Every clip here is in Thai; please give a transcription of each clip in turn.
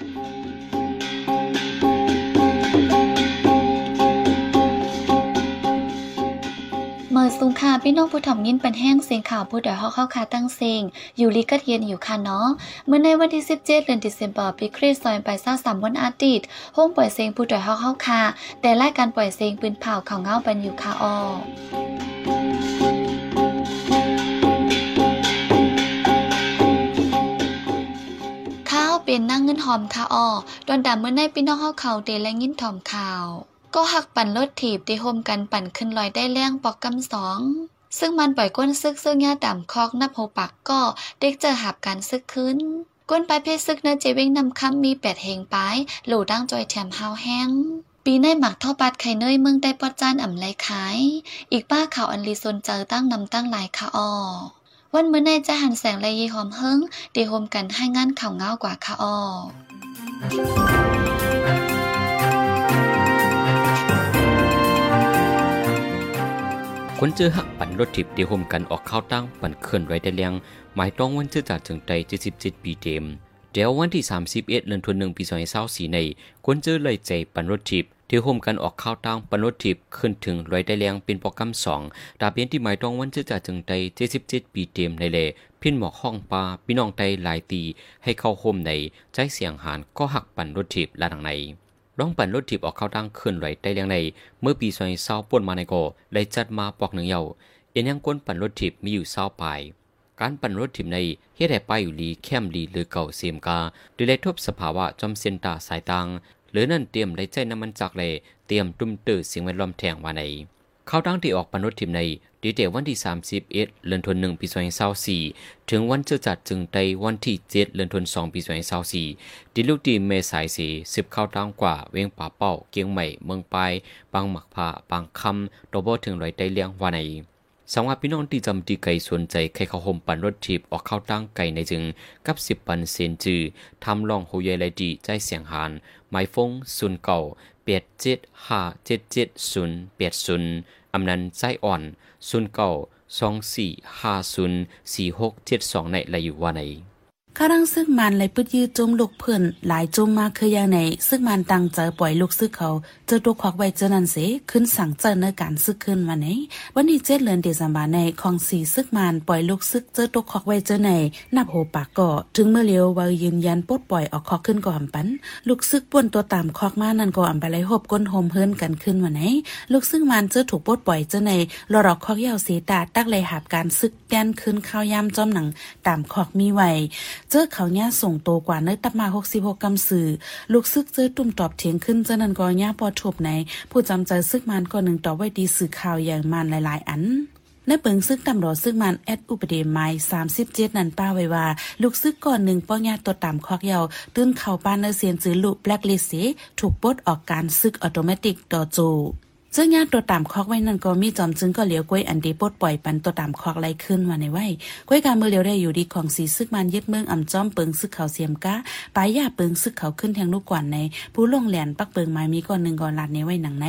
เมื่อสูงค่ะพี่น้องผู้ถ่อมยินเป็นแห้งเสียงข่าวผู้ดอยฮอกเข้าคาตั้งเสียงอยู่ลีกัดเย็นอยู่ค่ะเนาะเมื่อในวันที่ 17เดือนธันวาคมปีคริสต์ศักราช23วันอาทิตย์ห้องปล่อยเสียงผู้ดอยฮอกเข้าคาแต่รายการปล่อยเสียงปืนเผาข่าวเงาปันอยู่ค่ะออ เป็นนั่งเงินหอมค่ะออดอนดำเมื่อในพี่น้องเฮาเขาเดและยินถอมข่าว ก็หักปั่นรถถีบที่โฮมกันปั่นขึ้นลอยได้แรงปอกกำสองซึ่งมันปล่อยก้นซึกซึ่งยาต่ำคอกนับโหปักก็เด็กเจอหับการซึกขึ้น ก้นไปเพศซึกเนเจวิ่งนำคำมีแปดเฮงปายหลดังจอยแถมเฮาแห้ง ปีในหมักท่อปัดไข่เนยเมืองได้ปอดจานอ่ำไรขาย อีกป้าข่าวอันลีซนเจอตั้งนำตั้งหลายค่ะออ วันเมื่อในจะหันแสงและยีหอมเฮิงเดโฮมกันให้งานข่าวเงากว่าค่ะออคนเจอหักปั่นรถทิพย์เดียวโฮมกันออกข้าวตั้งปั่นเคลื่อนไว้ได้เลียงหมายต้องวันเจอจากถึงใจ77ปีเต็มเดี๋ยววันที่31เดือนธันวาคมปี2024ในคนเจอเลยใจปั่นรถทิพย์ ที่ยวโฮมกันออกข้าวตั้งปนรถทิพขึ้นถึงรอยได้เลียงเป็นโปรแกรม2ตาเบียนที่หมายต้องวันเจอจากถึงใจ77ปีเต็มในเลพินหมอกห้องปลาพี่น้องใจหลายตี ให้เข้าโฮมในใจเสียงหานก็หักปันรถทิพย์ละดังในร้องปั่นรถถีบออกเข้าดังเคลื่อนไหวได้เลียงใน เมื่อปีซอยเศร้าป่วนมาในโกเลยจัดมาปอกหนึ่งเยาเอ็นยังก้นปั่นรถถีบมีอยู่เศร้าปลายการปั่นรถถีบในเฮ็ดให้ไปอยู่ลีแคมลีหรือเก่าเสียมกาโดยได้ทบสภาวะจอมเซนตาสายตัง หรือนั่นเตรียมได้ใจน้ำมันจากเลยเตรียมตุ้มตื้อสิ่งแวดล้อมแทงว่าในเข้าดังที่ออกปั่นรถถีบในดีเดวันที่ 31เดือนธันวาคมปี2024ถึงวันเจะจัดจึงในวันที่ 7 เดือนธันวาคมปี2024ดิลูกดีเมษายสีสิบเข้าตั้งกว่า เวียงป่าเป้า เกียงใหม่ เมืองปลายบางหมักผ้าบางคำโดบถึงร้อยได้เลี้ยงวาใน สังว่าพี่น้องที่จำตีไก่สนใจใครเข้าห่มปั่นรถทิพย์ออกเข้าตั้งไก่ในจึง กับสิบปันเซนจือทำลองโฮยไลดีใจเสียงหานหมายฟงศูนย์เก่าเปียดเจ็ดห้าเจ็ดเจ็ดศูนย์เปียดศูนย์อำนันใจอ่อนศูนย์เก่าสองสี่ห้าศูนย์สี่หกเจ็ดสองในละอยู่ว่าใน ข้ารังซึกมันเลยปึดยืดจุมลูกเพิ่อนหลายจุมมาคืออย่างไหนซึกมันตังเจอปล่อยลูกซึกเขาเจอตัวควักไว้เจอนันเสขึ้นสั่งเจอในการซึกขึ้นวันไหนวันนี้เจ็ดเดือนเดซามบาในของสีซึกมันปล่อยลูกซึกเจอตัวควักไว้เจอในนับโหปากก่อถึงเมื่อเลียวว่ายืนยันปลดปล่อยออกคอกขึ้นก่ออำปันลูกซึกป่วนตัวตามคอกมานั่นก็อำไปเลยหบก้นโฮมเฮิรนกันขึ้นวันไหนลูกซึกมันเจอถูกปลดปล่อยเจอในรอรอกคอกยาวสีตาตักเลยหาบการซึกแดนขึ้นข้าวยามจอมหนังตามคอกมีไวเจอเขาเนี่ยส่งโตกว่าเนื้อตับมา 66กำสื่อ ลูกซึกเจอตุ่มตอบเถียงขึ้นเจนันก็ย่าปอทบใน ผู้จำใจซึกมันก็หนึ่งต่อไว้ดีสื่อข่าวอย่างมันหลาย ๆ อันในเปิงซึกตำรวจซึกมันแอดอุปเดมไม้37นันป้าไว้ว่า ลูกซึกก่อนหนึ่งป้องยาตัวตามคอกเยาวตื้นเข่าป้านเนเซียนซื้อลูกแบล็กลิสถูกปลดออกการซึกออโตเมติต่อโจ เจ้าญาติตัวตามคอกไว้นั่นก็มีจอมจึงก็เหลียวกล้วยอันดีปดปล่อยปันตัวตามคอกไล่ขึ้นมาในไว้กล้วยการมือเหลียวได้อยู่ดีของสีซึกมันยึดเมืองอ่ำจอมเปิงซึกเขาเสียมก้าปลายยาเปิงซึกเขาขึ้นแทงลูกกวนใน ผู้ลงแหลนปักเปิงไม้มีก่อนหนึ่งก่อนลาดในไว้หนังไหน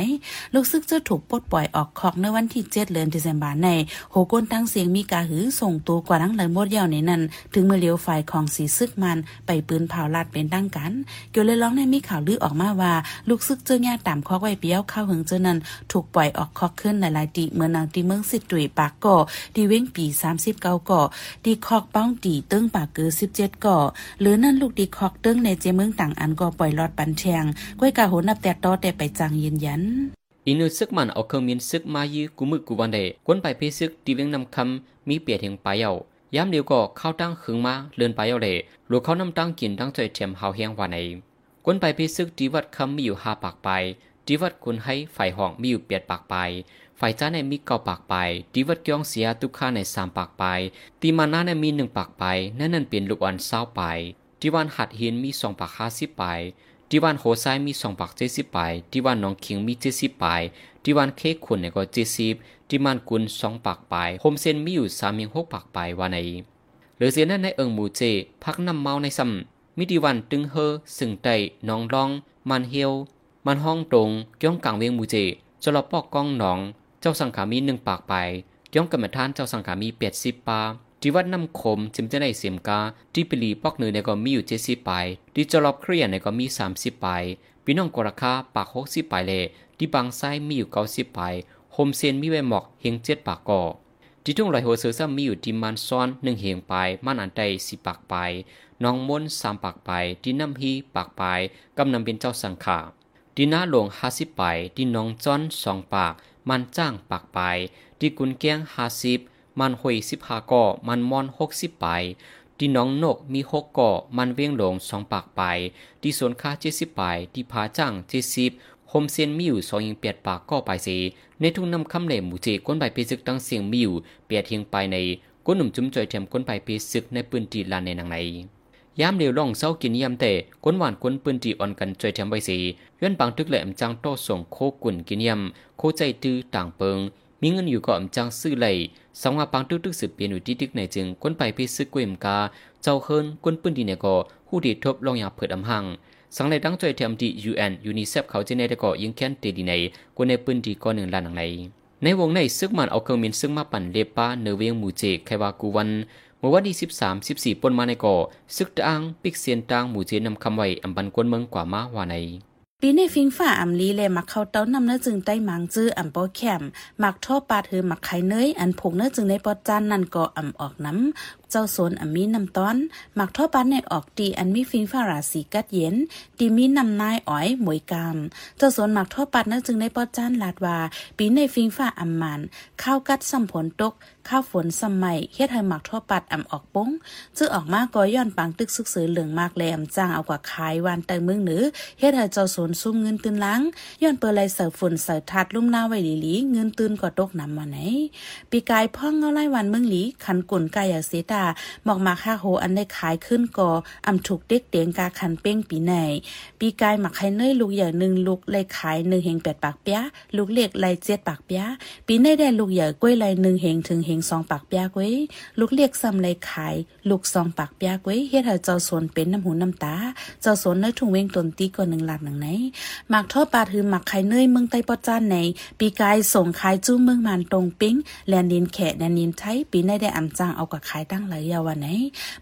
ลูกซึกจะถูกปดปล่อยออกคอกในวันที่เจ็ดเดือนเดซบาในโหก้นตั้งเสียงมีกาหือส่งตัวกว่าทั้งเลยมดเยาวในนั้น ถึงเมื่อเลียวฝ่ายของสีซึกมันไปปืนเผาลาดเป็นตั้งกัน เกี่ยวเลยร้องในมีข่าวลือออกมาว่า ลูกซึกเจ้าญาติตามคอกไว้เปี้ยวเข้าหึงเจ้านั้นถูกปล่อยออกคอกขึ้นหลายๆตีเมืองนางตีเมืองสิตุยปากก่อดีเว้งปี 39ก่อดีคอกป้องตีเติ้งปากเกือ17ก่อหรือนั่นลูกดีคอกเติ้งในเจเมืองต่างอันก็ปล่อยลอดปันแทงก้วยกาโหนับแต่ต่อแต่ไปจางยืนยันอินุซึกมันเอาเครื่องมีนซึกมายื้อกูมือกูวันเดกวนไปเพซึกตีเวียงนำคำมีเปียเทียงปเยาย้ำเดียวก็เข้าตั้งขึงมาเลือนปเยาเดหรือเขานำตั้งกินตั้งใจเทียมเฮาเฮียงวันในกวนไปเพซึกตีวัดคำมีอยู่ห้าปากไป ดีวัดคุณให้ฝ่ายห้องมีอยู่เปียดปากไป ฝ่ายจ้าในมีเก้าปากไป ดีวัดเกียงเสียทุกข้าในสามปากไป ตีมานาในมีหนึ่งปากไป นั่นนั่นเป็นลูกอ่อนเศร้าไป ดีวันหัดหินมีสองปากห้าสิบไป ดีวันโหไซมีสองปากเจ็ดสิบไป ดีวันน้องคิงมีเจ็ดสิบไป ดีวันเคกขุนเนี่ยก็เจ็ดสิบดีมันกุลสองปากไปโฮมเซนมีอยู่สามยังหกปากไปวันในหรือเสียนั่นในเอิงมูเจ พักน้ำเมาในซ้ำมีดีวันตึงเฮอสึงไตน้องรอง มันเฮียว มันห้องตรงเกี่ยงกลางเวียงมูเจจะรอปอกกองหนอง เจ้าสังขามีหนึ่งปากไปเกี่ยงกรรมฐานเจ้าสังขามีเปียดสิบปาทีวัดน้ำคมจิมจะได้เสียมกาที่ปิลีปอกเนือในก็มีอยู่เจ็ดสิบไปที่จรอบเครียนในก็มีสามสิบไปพี่น้องกราคาปากหกสิบปลายเลยที่บางไซมีอยู่เก้าสิบปลายโฮมเซนมีไว้หมอกเฮงเจ็ดปากก่อที่ทุ่งไหลหัวเสือซ้ำมีอยู่ที่มันซ้อนหนึ่งเฮงปลายมันอันใดสิปากไปน้องม้นสามปากไปที่น้ำฮีปากไปกำนำเป็นเจ้าสังขา ที่น้าหลวงหาสิบปที่น้องจ้อนสองปาก มันจ้างปากไป ที่กุนเกียงหาสิบมันหวยสิบหาก่อมันมอนหกสิบไปที่น้องนกมีหกก่อมันเวียงหลงสองปากไป ที่สวนค้าเจ็ดสิบไปที่ผาจ้างเจ็ดสิบโฮมเซียนมีอยู่สองยิงเปียดปากก็ไปสีในทุ่งนำคำเหล่หมูเจก้นใบเพซึกตั้งเสียงมีอยู่เปียดเทียงไปในก้นหนุ่มจุ้มจอยเทียมก้นใบเพซึกในปืนตีลานในนังใน ยามเดียวล่องเศร้ากินยามแต่ก้นหวานก้นปืนตีอ่อนกันจอยเทียมใบสีย้อนปังตึกแหลมจังโตส่งโคกุ่นกินยำโคใจตื้อต่างเปิงมีเงินอยู่ก็อำจังซื้อไหลสองว่าปังตึกตึกสืบเปลี่ยนอยู่ที่ตึกในจึงก้นไปเพซึกกวยมกา เจ้าเฮินก้นปืนตีเนี่ยก็หู้ดีทบลองยาเผิดอำหัง สังเลยตั้งใจเทียมที่ UN UNICEF เขาจะในแต่ก็ยิงแค้นเตดีในกวนในปืนดีก็หนึ่งล้านหนังใน ในวงในซึกมันเอาเครื่องมินซึ่งมาปั่นเลปาเนเวียงมูเจไควากูวันเมื่อวันที่13 14ปนมาในก่อซึกตางปิกเซียนตางหมูเจนำคำไว้อำบันกวนเมืองกว่ามาว่าในปีในฟิงฝ่าอำลีเลยมักเข้าเต้านำเนื้อจึงใต้มังจื้ออำปแคมมักท่อปาถือมักไข่เนยอันผงเนื้อจึงในปอจานนั่นก็อำออกน้ำ เจ้าสนอมีน้ำต้อน หมักท่อปานในออกตีอันมีฟิงฝ่าราสีกัดเย็นตีมีน้ำนายอ้อยหมวยกามเจ้าสนหมักท่อปัดนื้อจึงในปอจานลาดว่า ปีในฟิงฝ่าอำมันข้าวกัดสัมผลตกข้าวฝนสมัยเฮ็ดให้หมักทั่วปัดอ่ำออกป้งจึงออกมาก็ย้อนปังตึกซึกซือเหลืองมากแลมจ้างเอากว่าขายวานแต่เมืองหนือเฮ็ดให้เจ้าสนซุ่มเงินตื่นล้างย้อนเปิดไหลเสิร์ฟฝนเสิร์ทัดลุ่มหน้าไว้หลีหลีเงินตื่นก็ตกน้ำมาไหนปีกายพ่องเงาไล่วันเมืองหลีขันกุ่นกายอยากเสตาหมอกมาค่าโหอันได้ขายขึ้นก่ออำถูกเด็กเตียงกาขันเป้งปีไหน ปีกายหมักไข่เนยลูกใหญ่หนึ่งลูกเลยขายหนึ่งเฮงแปดปากเปียลูกเล็กไลเจ็ดปากเปียปีในได้ลูกใหญ่กล้วยไลหนึ่งเฮงถึงเฮงสองปากเปียกไว้ลูกเรียกซ้ำเลยขายลูกซองปากเปียกไว้เฮ็ดให้เจ้าสวนเป็นน้ำหูน้ำตา เจ้าสวนเนื้อถุงเวงตนตีก่อนหนึ่งหลักหนึ่งไหนหมักทอดปลาถือหมักไข่เนยเมืองไต้ปอจานไหนปีกายส่งขายจู้เมืองมันตรงปิ้งแลนดินแขแลนดินไทยปีในได้อำจางเอากับขายตั้งหลายยาวันไหน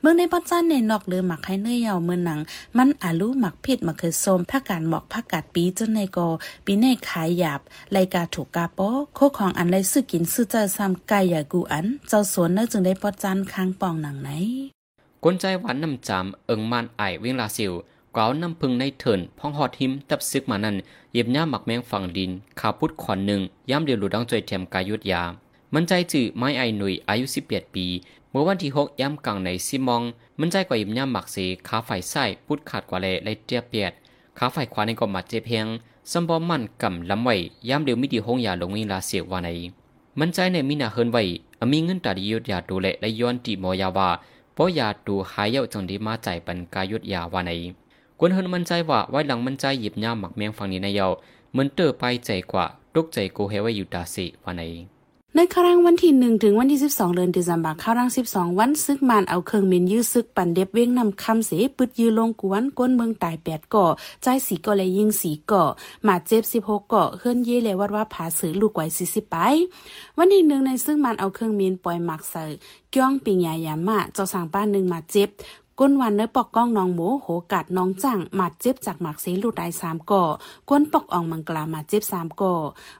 เมืองในปอจานในนอกหรือหมักไข่เนยยาวเมืองหนัง มันอาลูหมักผิดมักเคยส้มผักกาดหมอกผักกาดปีจนในกอปีในขายหยาบไลกาถูกกาโปโคของอันไรซื้อกินซื้อเจอซ้ำไก่อย่ากูอัน เจ้าสวนเนื้อจึงได้ปอจันค้างปองหนังไหนกนใจหวานนำจำเอิงมันไอเวียงลาซิวกาวน้ำพึงในเถินพ้องหอดหิมตับซึกมานั่นเย็บย่าหมักแมงฝั่งดินขาพุดขอนหนึ่งย่ำเดียวหลุดดังจอยเทียมกายุดยา มันใจจื่อไม้ไอหนุ่ยอายุ 18 ปี เมื่อวันที่หกย่ำกลางในซิมอง มันใจกว่าย็บย่าหมักเสขาไฟไส้พุดขาดกว่าเลไลเตียเปียดขาไฟขวาในก็มาเจ็บเพียงซัมบอมันกำลำไว้ย่ำเดียวมิดีหงยาลงวิงลาเสียววาในมันใจในมินาเฮินไว้อมีเงินตาดิยุดยาดูแลและย้อนติมอยาวาปอยาดูหายเย้าจังดีมาใจปันกายุดยาวาในกวนเฮินมันใจว่าไว้หลังมันใจหยิบย่าหมักเมียงฝั่งนี้ในเยาเหมือนเตอไปใจกว่าตกใจโกเฮไว้อยู่ตาสิวาใน ในครั้งวันที่หนึ่งถึงวันที่สิบสองเดือนเดือนบาข้าวรังสิบสองวันซึกมานเอาเครื่องเมนยื้อซึกปั่นเด็บเว้งนำคำเสปึดยื้อลงกวนก้นเมืองตายแปดก่อใจสีก่อและยิงสีก่อมาเจ็บสิบหกก่อเคลื่อนเย่เลยวัดว่าผาสือลูกไว้สี่สิบไป วันที่หนึ่งในซึ่งมันเอาเครื่องเมนปล่อยหมักใส่ก้องปิงยายามาเจ้าสั่งป้านหนึ่งมาเจ็บ ก้นวันเนื้อปอกก้องน้องหมูโหกัดน้องจังหมัดเจ็บจากหมักเสลูดได้สามก่อก้นปอกอ่องมังกลามาเจ็บสามก่อ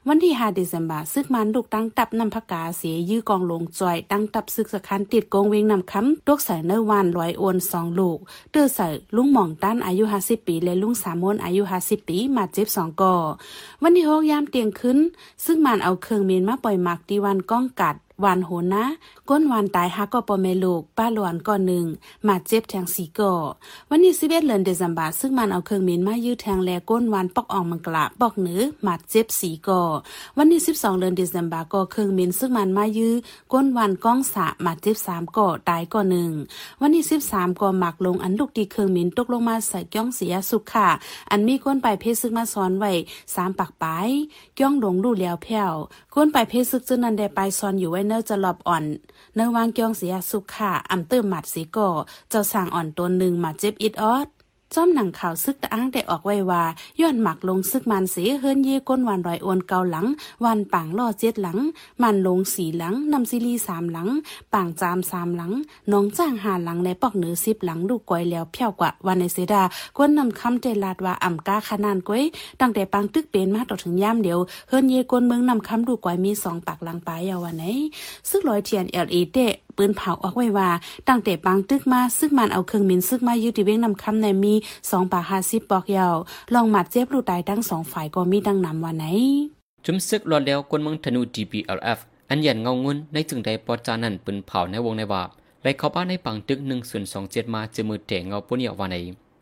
วันที่ห้าเดซมบาซึกมันลูกตั้งตับนำพกาเสียยื้อกองลงจอยตั้งตับซึกสคันติดกงเวงนำคำตกใส่เนื้อวานลอยโอนสองลูกเตื้อใส่ลุงหม่องต้านอายุห้าสิบปี และลุงสามมนอายุห้าสิบปีมาเจ็บสองก่อวันที่หกยามเตียงขึ้น ซึ่งมันเอาเครื่องเมนมาปล่อยหมักดีวันก้องกัด วานโหนะ ก้นวานตายฮักก็ปอเมลูก ป้าหลวนก่อนหนึ่งมาเจ็บแทงสีก่อวันนี้สิเวตเลินเดซัมบาซึ่งมันเอาเครื่องมินมายืดแทงแลก้นวานปอกออกมังกละปอกเหนือมาเจ็บสีก่อวันนี้สิบสองเดือนเดซัมบาก็เครื่องมินซึ่งมันมายื้อก้นวานก้องสะมาเจ็บสามก่อตายก่อหนึ่งวันนี้สิบสามก่อหมักลงอันลูกดีเครื่องมินตกลงมาใส่ก้องเสียสุขค่ะ อันมีก้นไปเพศซึ่งมาซ้อนไว้สามปักปายก้องหลงลู่แล้วแผ่วก้นไปเพศซึกจึงนันได้ไปซ้อนอยู่ไว้เนอจะหลอบอ่อนเนอวางเกียงเสียสุขค่ะอำเติมหมัดสีก่อเจ้าสางอ่อนตัวหนึ่งมาเจ็บอิดออด จ้อมหนังข่าวซึกตะอ้างได้ออกไว้ว่าย้อนหมักลงซึกมันสีเฮิรนเยก้นวันรอยโอนเกาหลัง วันป่างล่อเจ็ดหลัง มันลงสีหลังนำซิลีสามหลัง ป่างจามสามหลังน้องจ้างหาหลังในปอกเหนือสิบหลังลูกก้อยแล้วเพี้ยวกว่าวันในเสดาก้นนำคำเจลาดว่าอ่ำกาขนานก้อยตั้งแต่ปังตึกเป็นมาต่อถึงย่ามเดียวเฮิรนเยก้นเมืองนำคำดูก้อยมีสองปากหลังปลายยาวันไหนซึกลอยเทียนเอลเอเต ปืนเผาออกไว้ว่าตั้งแต่ปังตึกมาซึกมันเอาเครื่องมินซึกมายึดที่เว้งนำคำในมีสองปาห้าสิบปอกยาวลองหมัดเจ็บลูกตายทั้งสองฝ่ายก็มีดังนำวันไหนจุมซึกรอดแล้วคนเมืองธนู GPLF อันยันเงางุนในจึงใดปอจานันปืนเผาในวงในว่าไล่เข้าบ้านในปังตึกหนึ่งส่วนสองเจ็ดมาเจอมือแต่เงาปุ่นเยาวันใน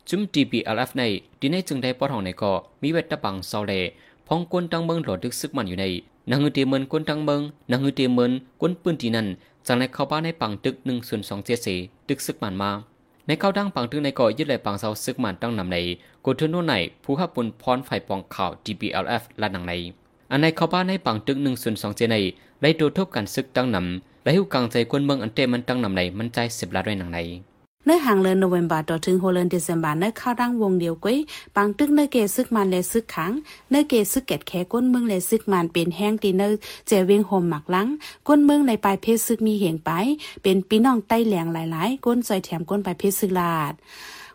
จุม GPLF ในดีในจึงใดปอทองในก็มีเวทตะปังเศร้าเลพองกวนตังเมืองหลอดดึกซึกมันอยู่ในนางฮือเตียเมินกวนตังเมืองนางฮือเตียเมินกวนปืนทีนั้น จากในเข้าบ้านในปังตึกหนึ่งส่วนสองเจ็ดสี่ตึกซึกมันมา ในเข้าดังปังตึกในก่อยึดไหลปังเสาซึกมันตั้งนำในกดทุนโน่นไหนผู้ขับปุ่นพรไฟปองข่าว DBLF ละนังใน อันในเข้าบ้านในปังตึกหนึ่งส่วนสองเจในได้โดทบกันซึกตั้งนำและหิวกลางใจคนเมืองอันเตมันตั้งนำในมันใจสิบละด้วยหนังใน เนื้อหางเลือนโนเวมบาต่อถึงโฮเลนเดซมบาเนื้อข้าวดังวงเดียวกุ้ยปังตึกเนื้อเกซึกมันและซึกขังเนื้อเกซึกแกดแขก้นเมืองและซึกมันเป็นแห้งตีเนื้อเจวิงโฮมหมักลังก้นเมืองในปลายเพศซึกมีเหงไป เป็นปีน้องใต้แหลงหลายๆ ก้นซอยแถมก้นปลายเพศซึกลาด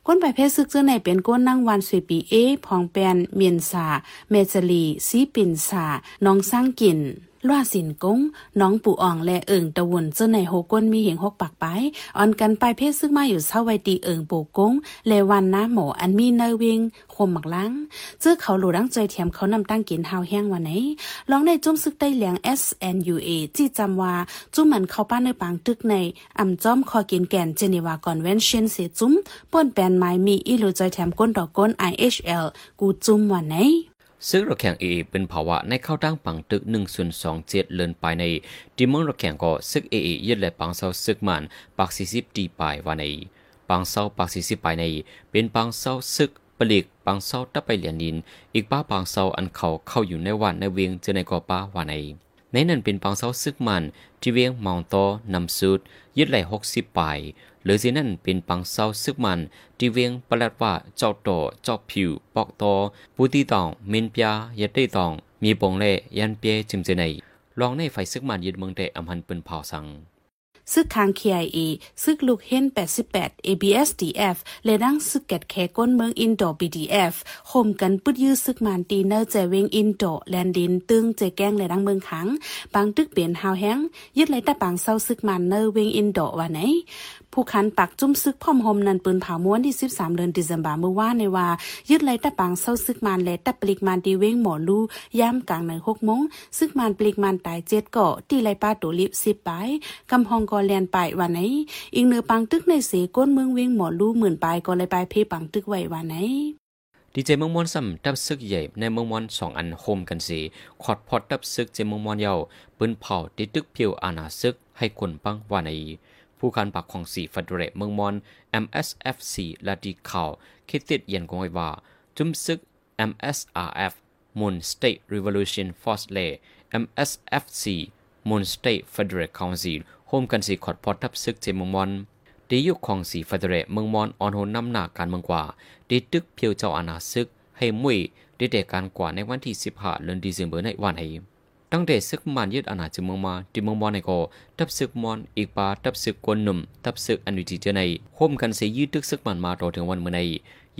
ก้นไปเพศซึกเจ้าในเป็นก้นนั่งวันสุยปีเอพองแปนเมียนสาเมจลีซีปินสาน้องสร้างกิน ล่าสินกงน้องปู่อ่องและเอิงตะวนเจ้าในโฮก้นมีเหงหกปากไปอ่อนกันไปเพศซึ่งมาอยู่เศร้าไวตีเอิงปู่กงเลวันน้าหมออันมีเนวิงคมหมักล้างเจ้าเขาหลูดังใจเทียมเขานำตั้งกินหาวแห้งวันไหนลองในจุ้มซึกใต้เหลียง SNUA จี้จำว่าจุ้มเหมันเข้าป้านในปางตึกในอ่ำจ้อมคอกินแก่นเจนีวาคอนเวนชั่นเสจุ้มป้นแปนไม้มีอีหลูใจแถมก้นดอกก้น IHL กูจุ้มวันไหน ซึ่งรถแข่งเอเป็นภาวะในเข้าตั้งปังตึกหนึ่งส่วนสองเจ็ดเลินไปในดีเมืองรถแข่งก็ซึกเอเอยึดและปังเศร้าซึกมันปักสี่สิบตีปลายวันในปังเศร้าปักสี่สิบปลายใน เป็นปังเศร้าซึกปลีกปังเศร้าตะไปเหรียญดิน อีกป้าปังเศร้าอันเขาเข้าอยู่ในวันในเวียงเจอในกอป้าวันในในนั้นเป็นปังเศร้าซึกมันที่เวียงมองโตนำสุดยึดไหลหกสิบปลาย หรือสินั่นเป็นปังเศร้าซึกมันที่เวียงประหลัดว่าเจ้าโตเจ้าผิวปอกโตปูตีตองเมินปยายัดได้ตอง มีปงเล่ยันเปียจิมเจในลองในไฟซึกมันยึดเมืองแต่อำพันเป็นเผาสังซึกคาง KIA ซึกลูกเฮน88 ABSDF และดังซึกแกดแคก้นเมืองอินโด BDF โฮมกันปึดยื้อซึกมันตีเนอร์เจเวงอินโดแลนดิน ตึงเจแกงและดังเมืองขังปังตึกเปลี่ยนฮาวแฮงยึดไหลตะปังเศร้าซึกมันเนอร์เวงอินโดว่าไหน ผู้คันปักจุ้มซึกพ่อมโฮมนันปืนเผาม้วนที่ 13 เดือนดิเซมบาเมื่อว่าในว่ายึดไหลตะปังเศร้าซึกมันและตะปลิกมันดีเว้งหมอลู่ย่ามกลางในหกโมงซึกมันปลิกมันตายเจ็ดเกาะตีไหลป้าตัวลิบสิบไปกำฮองกอแลนไปวันไหนอีกเนื้อปังตึกในเสก้นเมืองเว้งหมอลู่หมื่นไปก็เลยไปเพปังตึกไว้วันไหนดีเจเมืองมอนซัมดับซึกใหญ่ในเมืองมอนสองอันโฮมกันสีขอดพอดับซึกเจเมืองมอนเยาปืนเผาติดตึกเพียวอาณาซึกให้คนปังว่าใน ผู้การปากของสีฟัดเรเมืองมอน MSFC และดีข่าวคิดติดเย็นกงไว้ว่า จุมซึก MSRF Moon State Revolution Force เล MSFC Moon State Federal Council โฮมกันสีขอดพอดดับซึกเจเมืองมอนดียุคของสีฟัดเรเมืองมอนออนโฮนำหน้าการเมืองกว่าดีตึกเพียวเจ้าอาณาซึกให้มุยด้เดการกว่าในวันที่ 15เดือนธันวาคมในวันนี้ ตั้งแต่ซึกมันยึดอาณาจักรเมืองมาที่เมืองมอนในก็ทับซึกมอนอีกปาทับซึกกวนหนุ่มทับซึกอันวิจิเจในโฮมกันเสียยืดตึกซึกมันมาต่อถึงวันเมื่อใน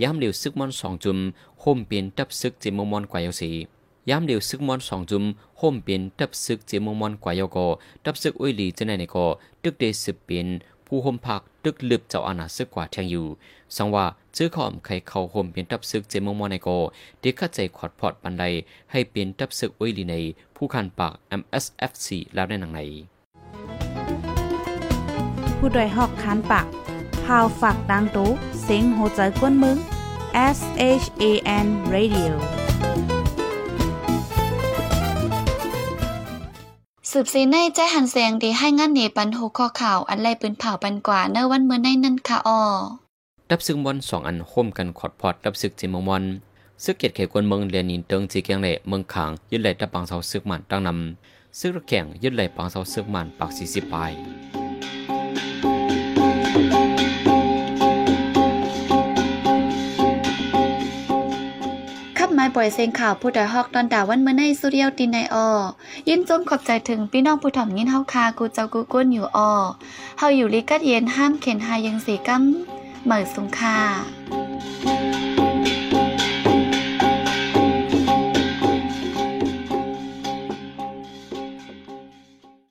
ย้ำเดียวซึกมอนสองจุมโฮมเปลี่ยนทับซึกเจเมืองมอนกว่าเยาสีย้ำเดียวซึกมอนสองจุมโฮมเปลี่ยนทับซึกเจเมืองมอนกว่าเยาก็ทับซึกอุ้ยหลีเจในในก็ตึกเดซึบเปลี่ยน ผู้โฮมพักตึกลึบเจ้าอาณาซึกกว่าแทงอยู่ สังว่าจื้อขอมไข่เขาโฮมเปลี่ยนทับซึกเจมงมอนในก็เด็กขัดใจขอดพอดปันใดให้เปลี่ยนทับซึกอุ้ยลีในผู้คันปาก MSFC แล้วในหนังในผู้ดยหอกคันปากพาวฝากดังตู้เซ็งโหใจกวนมึง S H A N Radio สืบซีในใจหันเสียงดีให้งานเนปันหูข้อข่าว อันไรปืนเผาปันกว่าเนวันเมื่อในนั่นค่ะออดับซึกมอนสองอันโฮมกันขอดพอดดับซึกจิมมอนซึกเกียรติเขกวนเมืองเรียนนินเติงจีเกียงเล่เมืองขางยึดไหลตะปังเสาซึกมันตั้งนำซึกระแข่งยึดไหลปังเสาซึกมันปากสี่สิบปลาย ปล่อยเสียงข่าวผู้ใดฮอกตอนดาวันเมื่อในสุเรียวตินในออยินจมขอบใจถึงพี่น้องผู้ถ่อมยินเฮาคากูเจ้ากูก้นอยู่ออเฮาอยู่ลิกัดเย็นห้ามเข็นหายังสีกั้มเหมือสุงคา